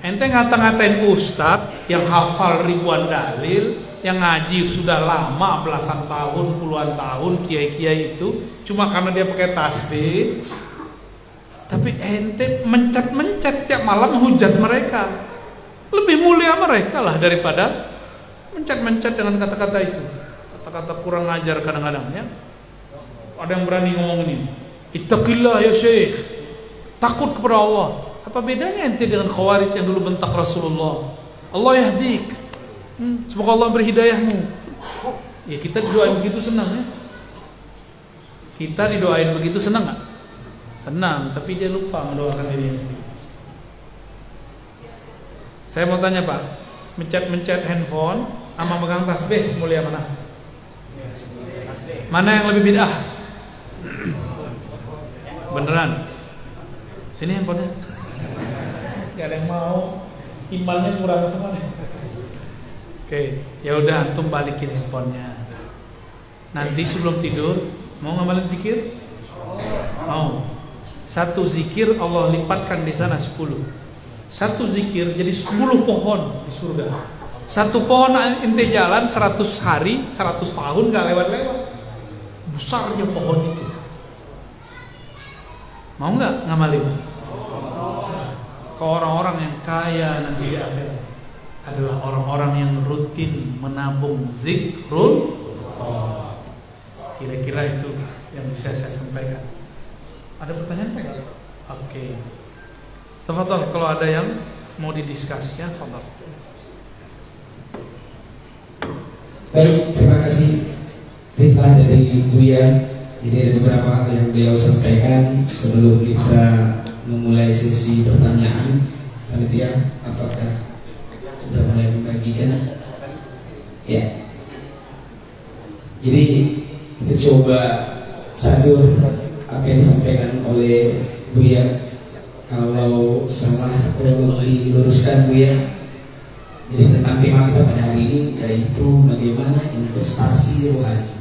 Ente ngata-ngatain ustad yang hafal ribuan dalil, yang ngaji sudah lama belasan tahun, puluhan tahun, kiai-kiai itu, cuma karena dia pakai tasbih. Tapi ente mencet-mencet tiap malam hujat mereka. Lebih mulia mereka lah daripada mencet-mencet dengan kata-kata itu. Kata-kata kurang ajar kadang-kadang ya ada yang berani ngomong ini ittaqillah ya syekh. Takut kepada Allah. Apa bedanya ente dengan khawarij yang dulu bentak Rasulullah? Allah yahdik hmm, semoga Allah berhidayahmu ya kita didoain begitu senang ya kita didoain begitu senang gak? senang tapi dia lupa mendoakan dirinya sendiri saya mau tanya pak mencet-mencet handphone sama megang tasbih mulia mana? Mana yang lebih bid'ah? Beneran? Sini handphonenya. Gak ada yang mau. Imannya kurang semua nih. Oke, ya udah antum balikin handphonenya. Nanti sebelum tidur mau ngamalin zikir? Mau. Satu zikir Allah lipatkan di sana 10. Satu zikir jadi 10 pohon di surga. Satu pohon ente jalan 100 hari, 100 tahun gak lewat-lewat. Besarnya pohon itu. Mau nggak ngamalin? Ke orang-orang yang kaya nanti di akhirat adalah orang-orang yang rutin menabung zikrul Kira-kira itu yang bisa saya sampaikan. Ada pertanyaan nggak? Oke. Okay. Tafadhol kalau ada yang mau didiskus ya, tafadhol. Baik, terima kasih. Baiklah dari Buya. Jadi ada beberapa hal yang beliau sampaikan sebelum kita memulai sesi pertanyaan. Panitia, apakah sudah mulai membagikan? Ya. Jadi kita coba sadur apa yang disampaikan oleh Buya. Kalau salah perlu diluruskan Buya. Jadi tentang tema kita pada hari ini yaitu bagaimana investasi rohani.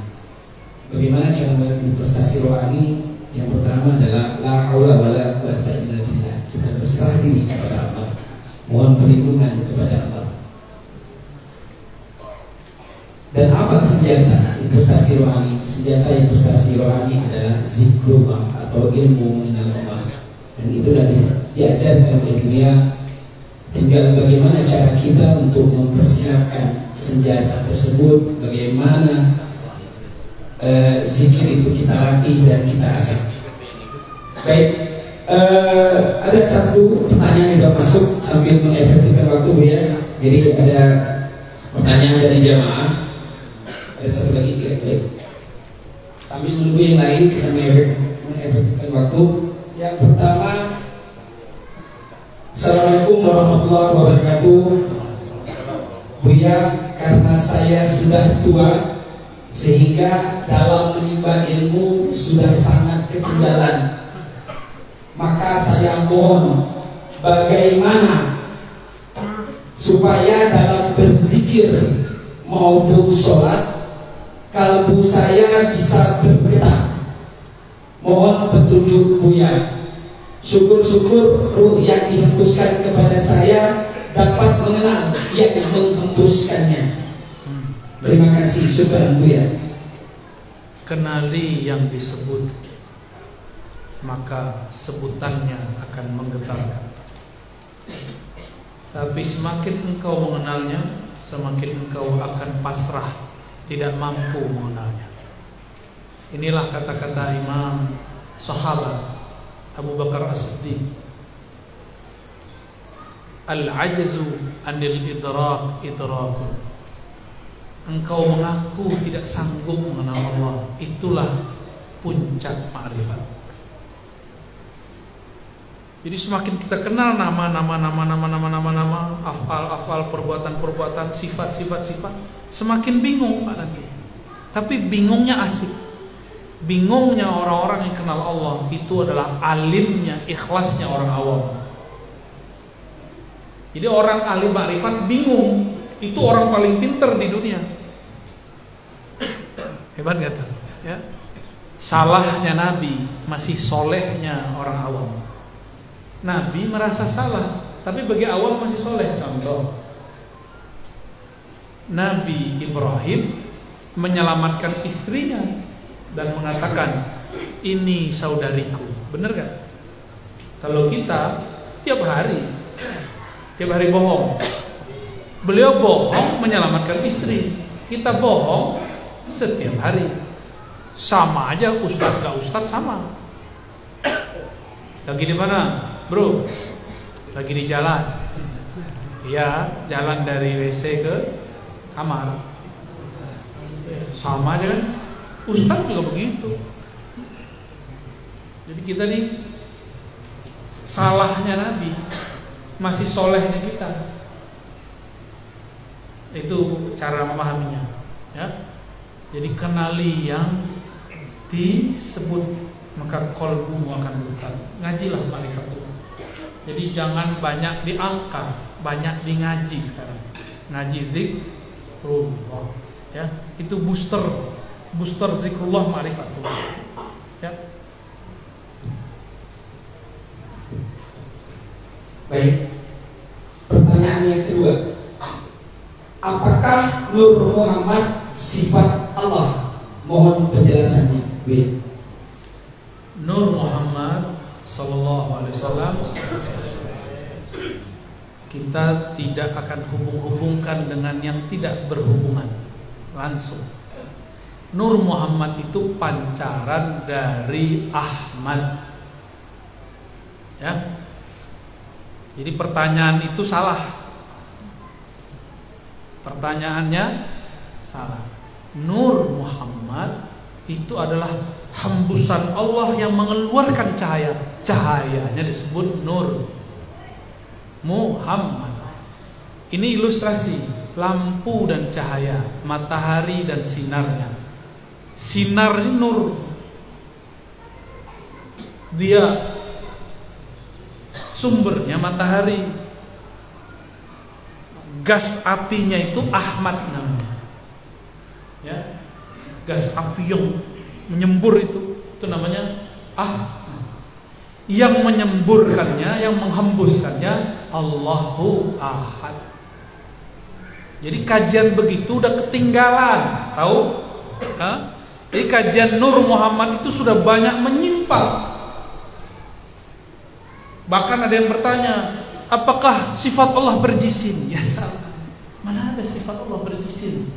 Bagaimana cara investasi rohani? Yang pertama adalah la haula wala quwata illa billah. Kita berserah diri kepada Allah. Mohon perlindungan kepada Allah. Dan apa senjata investasi rohani? Senjata investasi rohani adalah zikrullah atau ilmu mengenal Allah. Dan itu sudah diajarkan oleh dunia. Tinggal bagaimana cara kita untuk mempersiapkan senjata tersebut, bagaimana uh, zikir itu kita latih dan kita asah. Baik, uh, ada satu pertanyaan yang sudah masuk sambil mengefektifkan waktu ya. Jadi ada pertanyaan dari jamaah. Ada satu lagi ya, baik. Sambil menunggu yang lain kita mengefektifkan waktu. Yang pertama Assalamualaikum warahmatullahi wabarakatuh Buya karena saya sudah tua Sehingga dalam menimba ilmu sudah sangat ketinggalan Maka saya mohon Bagaimana Supaya dalam berzikir maupun sholat Kalbu saya bisa bergerak Mohon petunjuk Buya Syukur-syukur ruh yang dihembuskan kepada saya dapat mengenal yang menghembuskannya. Terima kasih, syukur Buya. Kenali yang disebut, maka sebutannya akan menggetarkan. Tapi semakin engkau mengenalnya, semakin engkau akan pasrah, tidak mampu mengenalnya. Inilah kata-kata Imam Sahabat Abu Bakar As-Siddiq. Al-ajzu anil idrak idrakun Engkau mengaku tidak sanggup mengenal Allah. Itulah puncak ma'rifat Jadi semakin kita kenal nama-nama nama-nama nama-nama nama afal-afal perbuatan-perbuatan sifat-sifat sifat semakin bingung Pak nanti. Tapi bingungnya asik. Bingungnya orang-orang yang kenal Allah itu adalah alimnya, ikhlasnya orang awam. Jadi orang alim makrifat bingung, itu orang paling pinter di dunia. Hebat gak tuh? Ya. Salahnya Nabi masih solehnya orang awam. Nabi merasa salah, tapi bagi awam masih soleh. Contoh, Nabi Ibrahim menyelamatkan istrinya dan mengatakan ini saudariku. Benar gak? Kalau kita tiap hari tiap hari bohong. Beliau bohong menyelamatkan istri. Kita bohong setiap hari. Sama aja ustadz gak ustadz sama. Lagi di mana, bro? Lagi di jalan. Ya, jalan dari WC ke kamar. Sama aja kan? Ustadz juga begitu. Jadi kita nih salahnya Nabi masih solehnya kita. Itu cara memahaminya. Ya. Jadi kenali yang disebut maka kolbu akan bukan. Ngajilah itu. Jadi jangan banyak di angka, banyak di ngaji sekarang. Ngaji zikrullah. Ya, itu booster booster zikrullah ma'rifatullah. Ya. Baik. Pertanyaan yang kedua. Apakah Nur Muhammad sifat Allah? Mohon penjelasannya. B. Nur Muhammad Sallallahu Alaihi Wasallam kita tidak akan hubung-hubungkan dengan yang tidak berhubungan langsung. Nur Muhammad itu pancaran dari Ahmad. Ya. Jadi pertanyaan itu salah. Pertanyaannya salah. Nur Muhammad itu adalah hembusan Allah yang mengeluarkan cahaya. Cahayanya disebut nur. Muhammad. Ini ilustrasi lampu dan cahaya, matahari dan sinarnya. Sinar nur. Dia sumbernya matahari. Gas apinya itu Ahmad namanya. Ya. Gas api yang menyembur itu itu namanya ah yang menyemburkannya, yang menghembuskannya Allahu Ahad. Jadi kajian begitu udah ketinggalan, tahu? Hah? Jadi kajian Nur Muhammad itu sudah banyak menyimpang. Bahkan ada yang bertanya, apakah sifat Allah berjisim? Ya salah. Mana ada sifat Allah berjisim?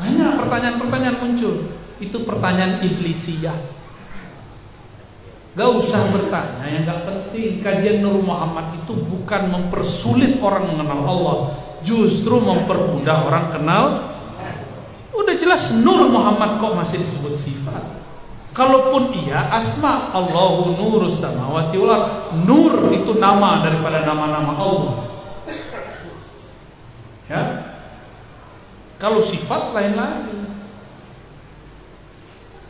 Banyak pertanyaan-pertanyaan muncul. Itu pertanyaan iblisiyah. Gak usah bertanya yang gak penting Kajian Nur Muhammad itu bukan mempersulit orang mengenal Allah Justru mempermudah orang kenal. Udah jelas Nur Muhammad kok masih disebut sifat. Kalaupun iya asma Allahu nurus samawati wal Nur itu nama daripada nama-nama Allah. Ya? Kalau sifat lain lagi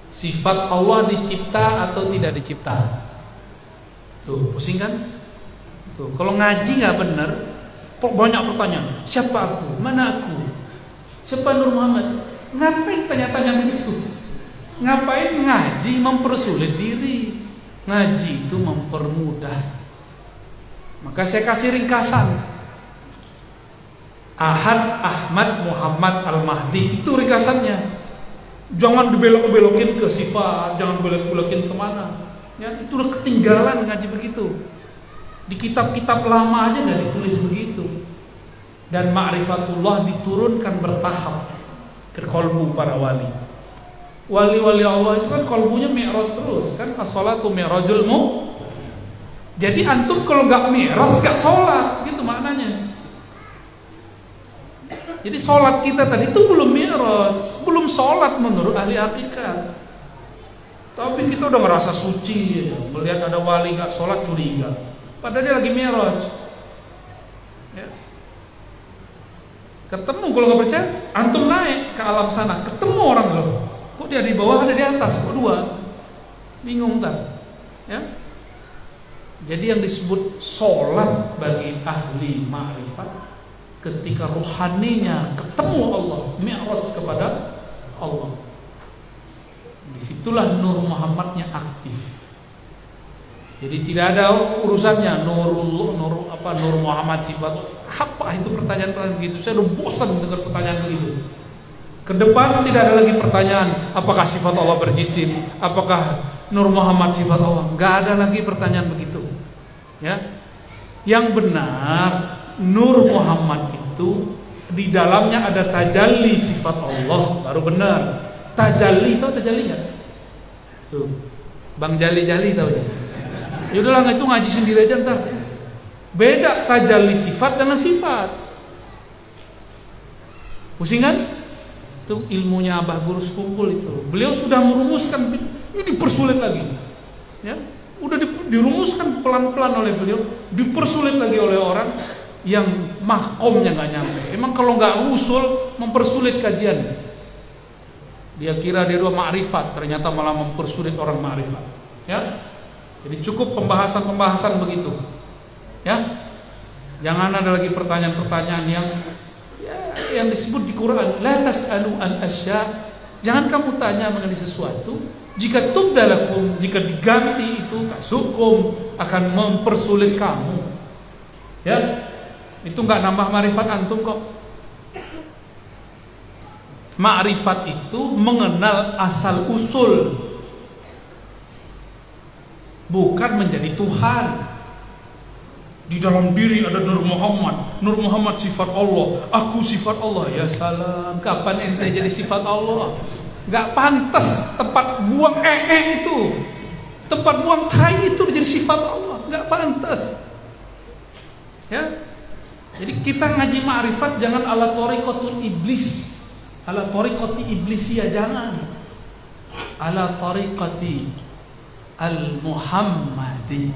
Sifat Allah dicipta atau tidak dicipta? Tuh, pusing kan? Tuh, kalau ngaji nggak benar, banyak pertanyaan. Siapa aku? Mana aku? Siapa Nur Muhammad? Ngapain tanya-tanya begitu? Ngapain ngaji mempersulit diri? Ngaji itu mempermudah. Maka saya kasih ringkasan. Ahad Ahmad Muhammad Al-Mahdi itu ringkasannya. Jangan dibelok-belokin ke sifat, jangan belok-belokin ke mana. Ya, itu udah ketinggalan ngaji begitu. Di kitab-kitab lama aja nggak ditulis begitu. Dan ma'rifatullah diturunkan bertahap ke kolbu para wali. Wali-wali Allah itu kan kolbunya mi'raj terus kan as-salatu mi'rajul mu. Jadi antum kalau nggak mi'raj nggak sholat gitu maknanya. Jadi sholat kita tadi itu belum mi'raj, belum sholat menurut ahli hakikat. Tapi kita udah ngerasa suci, melihat ada wali nggak sholat curiga. Padahal dia lagi mi'raj. Ya. Ketemu kalau nggak percaya, antum naik ke alam sana, ketemu orang loh. Kok dia di bawah ada di atas, kok dua? Bingung tak? Ya. Jadi yang disebut sholat bagi ahli ma'rifat ketika rohaninya ketemu Allah, mi'raj kepada Allah. Di situlah Nur Muhammadnya aktif. Jadi tidak ada urusannya Nurul Nur apa Nur Muhammad sifat apa itu pertanyaan-pertanyaan begitu. Saya udah bosan dengar pertanyaan begitu. Ke depan tidak ada lagi pertanyaan apakah sifat Allah berjisim, apakah Nur Muhammad sifat Allah. Gak ada lagi pertanyaan begitu. Ya. Yang benar Nur Muhammad itu di dalamnya ada tajalli sifat Allah baru benar. Tajalli tahu tajalli nggak? Tuh, Bang Jali Jali tahu ya? Ya udahlah itu ngaji sendiri aja ntar. Beda tajalli sifat dengan sifat. Pusing kan? Itu ilmunya Abah Guru Sekumpul itu. Beliau sudah merumuskan ini dipersulit lagi. Ya, udah dirumuskan pelan-pelan oleh beliau, dipersulit lagi oleh orang yang mahkomnya nggak nyampe. Emang kalau nggak usul mempersulit kajian. Dia kira dia dua ma'rifat, ternyata malah mempersulit orang ma'rifat. Ya, jadi cukup pembahasan-pembahasan begitu. Ya, jangan ada lagi pertanyaan-pertanyaan yang ya, yang disebut di Quran. La tas'alu an asya. Jangan kamu tanya mengenai sesuatu jika tubdalakum, jika diganti itu tak sukum akan mempersulit kamu Ya, itu nggak nambah marifat antum kok. Ma'rifat itu mengenal asal usul. Bukan menjadi Tuhan. Di dalam diri ada Nur Muhammad. Nur Muhammad sifat Allah. Aku sifat Allah. Ya salam. Kapan ente jadi sifat Allah? Gak pantas. Tempat buang ee itu. Tempat buang tai itu jadi sifat Allah. Gak pantas. Ya Jadi kita ngaji ma'rifat Jangan ala torikotul iblis. Ala tariqati iblisiyah jangan. Ala tariqati al muhammadi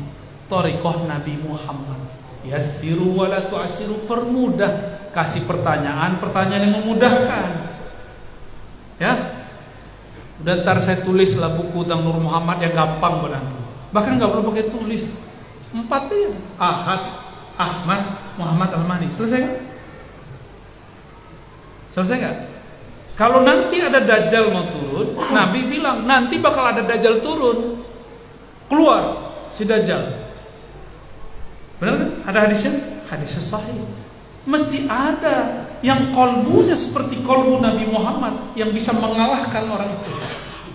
tariqah nabi Muhammad. Yassiru wala tu'asiru permudah. Kasih pertanyaan. Pertanyaan yang memudahkan. Ya? Udah ntar saya tulis lah buku tentang Nur Muhammad yang gampang buat bahkan nggak perlu pakai tulis. Empat ya Ahad Ahmad Muhammad Al-Mani selesai kan selesai nggak kalau nanti ada dajjal mau turun, Nabi bilang nanti bakal ada dajjal turun. Keluar si dajjal. Benar kan? Ada hadisnya? Hadis sahih. Mesti ada yang kolbunya seperti kolbu Nabi Muhammad yang bisa mengalahkan orang itu.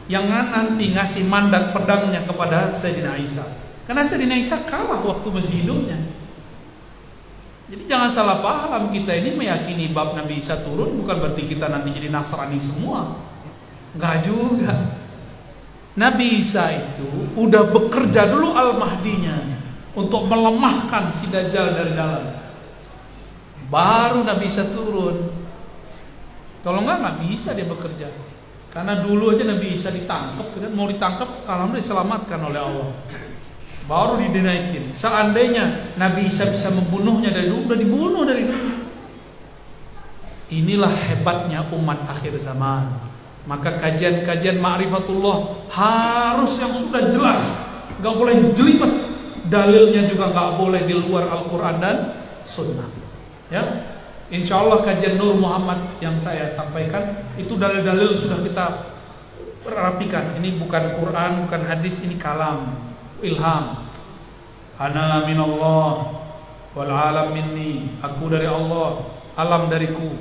Yang nanti ngasih mandat pedangnya kepada Sayyidina Isa. Karena Sayyidina Isa kalah waktu masih hidupnya. Jadi jangan salah paham kita ini meyakini bab Nabi Isa turun bukan berarti kita nanti jadi Nasrani semua. Enggak juga. Nabi Isa itu udah bekerja dulu Al-Mahdinya untuk melemahkan si Dajjal dari dalam. Baru Nabi Isa turun. Kalau enggak nggak bisa dia bekerja. Karena dulu aja Nabi Isa ditangkap, mau ditangkap, alhamdulillah diselamatkan oleh Allah baru dinaikin. Seandainya Nabi Isa bisa membunuhnya dari dulu, udah dibunuh dari dulu. Inilah hebatnya umat akhir zaman. Maka kajian-kajian ma'rifatullah harus yang sudah jelas, nggak boleh jelimet. Dalilnya juga nggak boleh di luar Al-Quran dan Sunnah. Ya, Insya Allah kajian Nur Muhammad yang saya sampaikan itu dalil-dalil sudah kita rapikan. Ini bukan Quran, bukan hadis, ini kalam ilham. Ana minallah wal alam minni. Aku dari Allah. Alam dariku.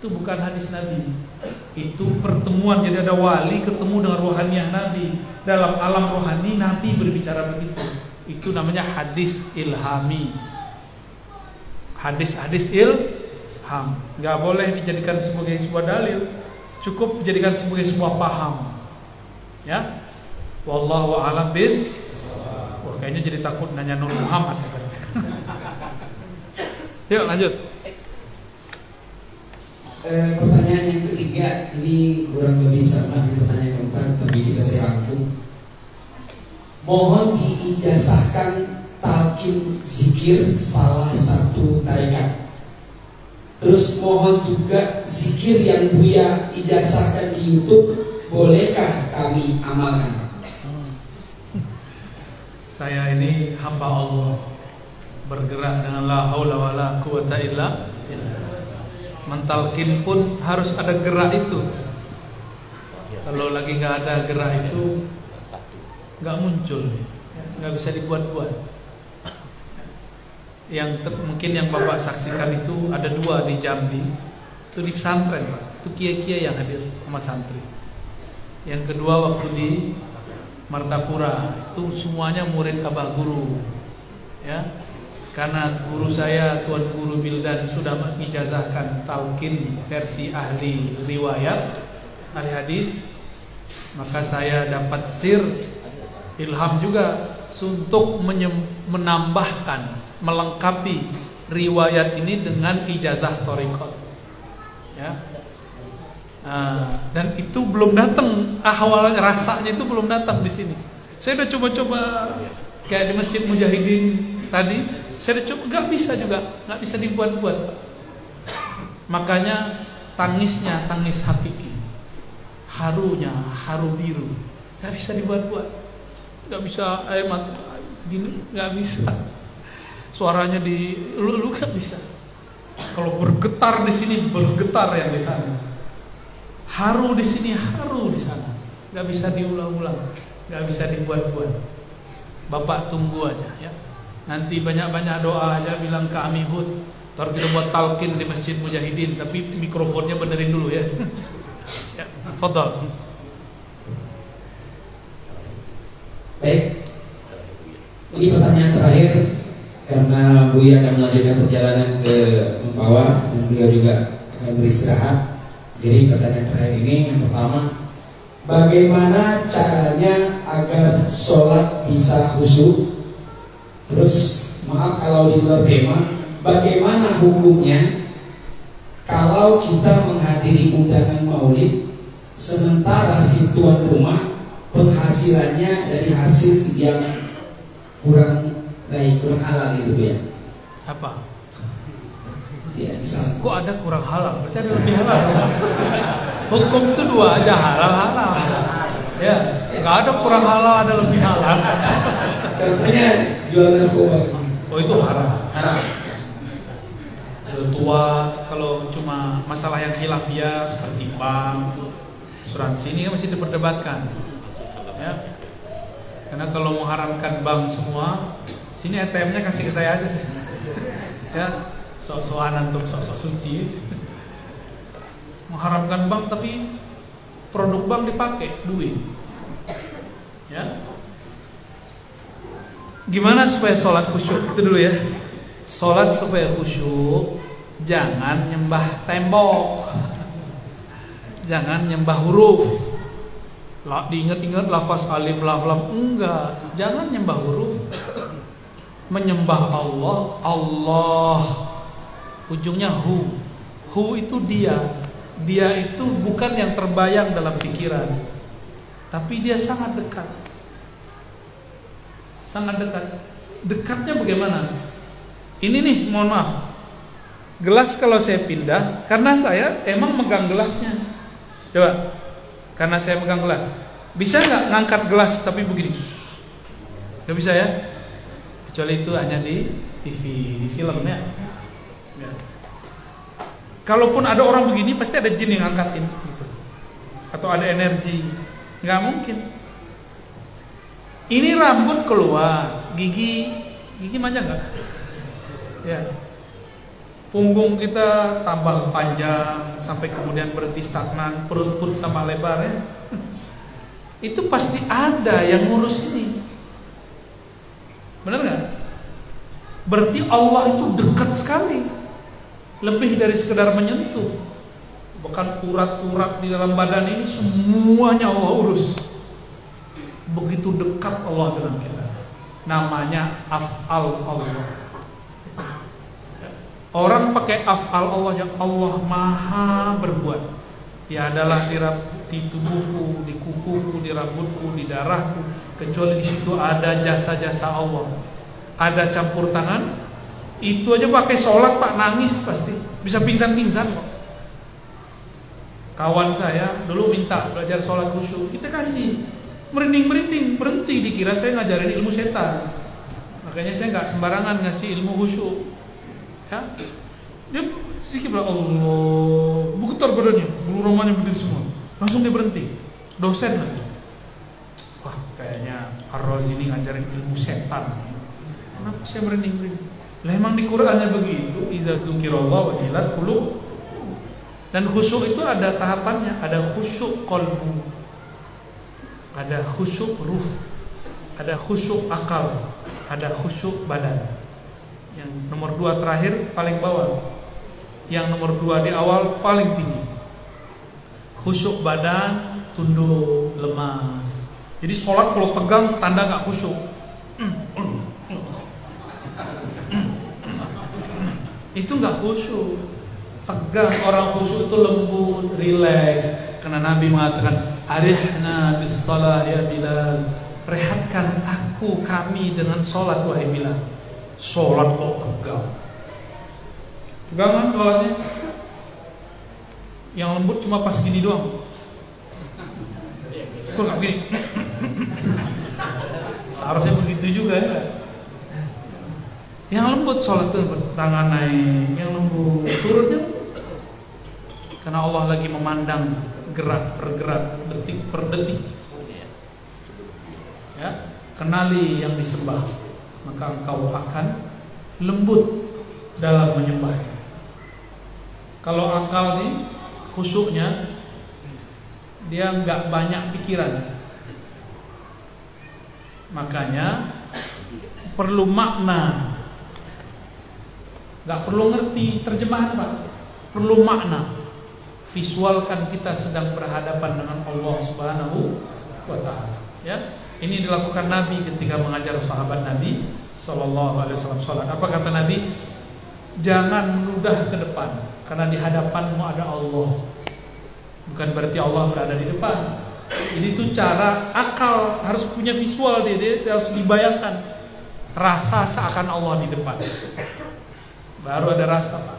Itu bukan hadis Nabi. Itu pertemuan. Jadi ada wali ketemu dengan rohaniah Nabi. Dalam alam rohani Nabi berbicara begitu. Itu namanya hadis ilhami. Hadis-hadis ilham. Nggak boleh dijadikan sebagai sebuah dalil. Cukup dijadikan sebagai sebuah paham. Ya. Wallahu a'lam bis Kayaknya jadi takut nanya Nur Muhammad. Yuk lanjut. Eh, pertanyaan yang ketiga ini kurang lebih sama dengan pertanyaan keempat, tapi bisa saya rangkum. Mohon diijazahkan talqin zikir salah satu tarekat. Terus mohon juga zikir yang Buya ijazahkan di YouTube, bolehkah kami amalkan? Saya ini hamba Allah. Bergerak dengan la haula wala quwata illa mentalkin pun harus ada gerak itu. Kalau lagi nggak ada gerak itu nggak muncul. Nggak bisa dibuat-buat. Yang mungkin yang bapak saksikan itu ada dua di Jambi. Itu di pesantren pak. Itu kia-kia yang hadir sama santri. Yang kedua waktu di Martapura itu semuanya murid abah guru. Ya karena guru saya Tuan Guru Bildan sudah mengijazahkan talqin versi ahli riwayat ahli hadis. Maka saya dapat sir ilham juga untuk menambahkan melengkapi riwayat ini dengan ijazah torikot. Ya Nah, dan itu belum datang awalnya rasanya itu belum datang di sini. Saya udah coba-coba kayak di masjid Mujahidin tadi, saya udah coba nggak bisa juga, nggak bisa dibuat-buat. Makanya tangisnya tangis hakiki, harunya haru biru, nggak bisa dibuat-buat, nggak bisa air mata gini, nggak bisa. Suaranya di lu lu nggak bisa. Kalau bergetar di sini bergetar yang di sana haru di sini haru di sana nggak bisa diulang-ulang nggak bisa dibuat-buat bapak tunggu aja ya Nanti banyak-banyak doa aja bilang ke Amihud. Ntar kita buat talkin di Masjid Mujahidin, tapi mikrofonnya benerin dulu ya. ya, fadal. Baik. Ini pertanyaan terakhir karena Buya akan melanjutkan perjalanan ke Mempawah dan beliau juga akan beristirahat. Jadi pertanyaan terakhir ini yang pertama, bagaimana caranya agar sholat bisa khusyuk? Terus maaf kalau di luar tema, bagaimana hukumnya kalau kita menghadiri undangan maulid sementara si tuan rumah penghasilannya dari hasil yang kurang baik, kurang halal itu ya? Apa? Ya. Kok ada kurang halal? Berarti ada lebih halal. Hukum itu dua aja halal halal. Ya, nggak ada kurang halal, ada lebih halal. Contohnya jual narkoba. Oh itu haram. Haram. Tua kalau cuma masalah yang khilafiyah seperti bank, asuransi ini kan masih diperdebatkan. Ya. Karena kalau mengharamkan bank semua, sini ATM-nya kasih ke saya aja sih. Ya, sok-sokan antum sok-sok suci. Mengharamkan bank tapi produk bank dipakai duit. Ya. Gimana supaya sholat khusyuk itu dulu ya. Sholat supaya khusyuk, jangan nyembah tembok, jangan nyembah huruf. Lah diingat-ingat lafaz alif lam lam enggak, jangan nyembah huruf. Menyembah Allah, Allah ujungnya hu. Hu itu dia. Dia itu bukan yang terbayang dalam pikiran, tapi dia sangat dekat. Sangat dekat. Dekatnya bagaimana? Ini nih, mohon maaf. Gelas kalau saya pindah, karena saya emang megang gelasnya. Coba, karena saya megang gelas. Bisa nggak ngangkat gelas tapi begini? Gak bisa ya? Kecuali itu hanya di TV, di film ya. Ya. Kalaupun ada orang begini, pasti ada jin yang ngangkatin gitu. Atau ada energi. Nggak mungkin. Ini rambut keluar, gigi, gigi manja nggak? Ya. Punggung kita tambah panjang sampai kemudian berhenti stagnan, perut pun tambah lebar ya. Itu pasti ada yang ngurus ini. Benar nggak? Berarti Allah itu dekat sekali. Lebih dari sekedar menyentuh. Bahkan urat-urat di dalam badan ini semuanya Allah urus. Begitu dekat Allah dengan kita. Namanya af'al Allah. Orang pakai af'al Allah yang Allah maha berbuat. Tiadalah di, di tubuhku, di kukuku, di rambutku, di darahku, kecuali di situ ada jasa-jasa Allah. Ada campur tangan, itu aja pakai sholat pak nangis pasti, bisa pingsan-pingsan kok. Kawan saya dulu minta belajar sholat khusyuk, kita kasih merinding-merinding, berhenti dikira saya ngajarin ilmu setan. Makanya saya nggak sembarangan ngasih ilmu khusyuk. Ya, dia dikira Allah, buketar badannya, bulu romanya berdiri semua. Langsung dia berhenti, dosen lagi. Wah, kayaknya Arroz ini ngajarin ilmu setan. Kenapa saya merinding-merinding? Lah emang di Qur'annya begitu, iza dzukirallah wajilat qulub. Dan khusyuk itu ada tahapannya, ada khusyuk kolbu, ada khusyuk ruh, ada khusyuk akal, ada khusyuk badan. Yang nomor dua terakhir paling bawah, yang nomor dua di awal paling tinggi. Khusyuk badan, tunduk, lemas. Jadi sholat kalau tegang tanda nggak khusyuk. Itu nggak khusyuk. Tegang orang khusyuk itu lembut, rileks. Karena Nabi mengatakan, "Arihna bis ya Bilal." Rehatkan aku kami dengan sholat wahai Bilal. Sholat kok tegang. Tegang kan sholatnya? Yang lembut cuma pas gini doang. Syukur nggak begini. Seharusnya begitu juga ya. Yang lembut sholat itu tangan naik, yang lembut turunnya. Karena Allah lagi memandang gerak per gerak, detik per detik. Ya, kenali yang disembah. maka engkau akan lembut dalam menyembahnya. Kalau akal nih khusyuknya dia nggak banyak pikiran. Makanya perlu makna. Nggak perlu ngerti terjemahan Pak. Perlu makna. Visualkan kita sedang berhadapan dengan Allah Subhanahu wa taala. Ya. Ini dilakukan Nabi ketika mengajar sahabat Nabi Sallallahu Alaihi Wasallam sholat. Apa kata Nabi? Jangan meludah ke depan, karena di hadapanmu ada Allah. Bukan berarti Allah berada di depan. Ini tuh cara akal harus punya visual dia, dia harus dibayangkan rasa seakan Allah di depan. Baru ada rasa, Pak.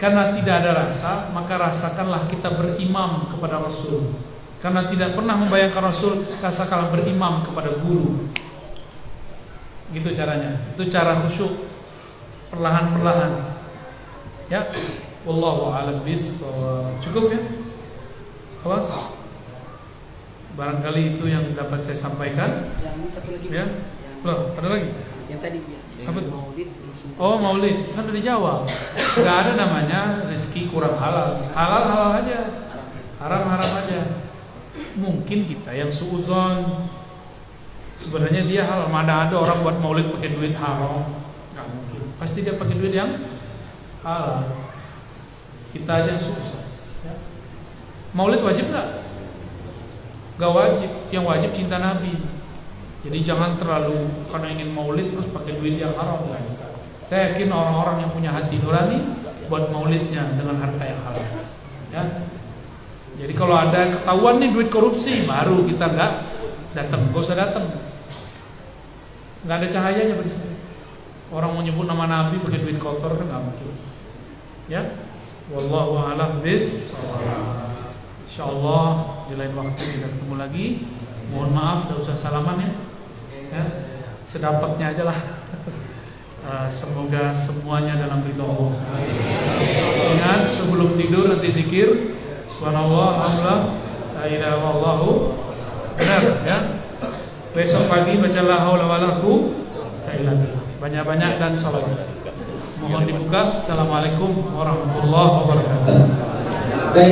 Karena tidak ada rasa, maka rasakanlah kita berimam kepada Rasul. Karena tidak pernah membayangkan Rasul, rasakanlah berimam kepada guru. Gitu caranya. Itu cara khusyuk. Perlahan-perlahan. Ya. Wallahu a'lam bis. Cukup ya? Kelas? Barangkali itu yang dapat saya sampaikan. Yang satu lagi. Ya. Loh, ada lagi? yang tadi ya. Apa tuh? Maulid. Oh maulid. Kan udah dijawab Gak ada namanya rezeki kurang halal. Halal halal aja. Haram haram aja. Mungkin kita yang suuzon. Sebenarnya dia halal. Mana ada orang buat maulid pakai duit haram? Gak mungkin. Pasti dia pakai duit yang halal. Kita aja yang suuzon ya. Maulid wajib gak? Gak wajib. Yang wajib cinta Nabi jadi jangan terlalu karena ingin maulid terus pakai duit yang haram kan. Saya yakin orang-orang yang punya hati nurani buat maulidnya dengan harta yang halal. Ya. Jadi kalau ada ketahuan nih duit korupsi baru kita nggak datang, nggak usah datang. Nggak ada cahayanya saya. Orang mau nyebut nama Nabi pakai duit kotor kan nggak mungkin. Ya. Wallahu a'lam bis. Insyaallah di lain waktu kita ketemu lagi. Mohon maaf, tidak usah salaman ya. Ya sedapatnya aja lah. Uh, semoga semuanya dalam ridho Allah. Ingat sebelum tidur nanti zikir Subhanallah, Alhamdulillah, La ilaha. Benar ya. Besok pagi baca la haula wala quwwata illa billah. Banyak-banyak dan salawat. Mohon dibuka. Assalamualaikum warahmatullahi wabarakatuh.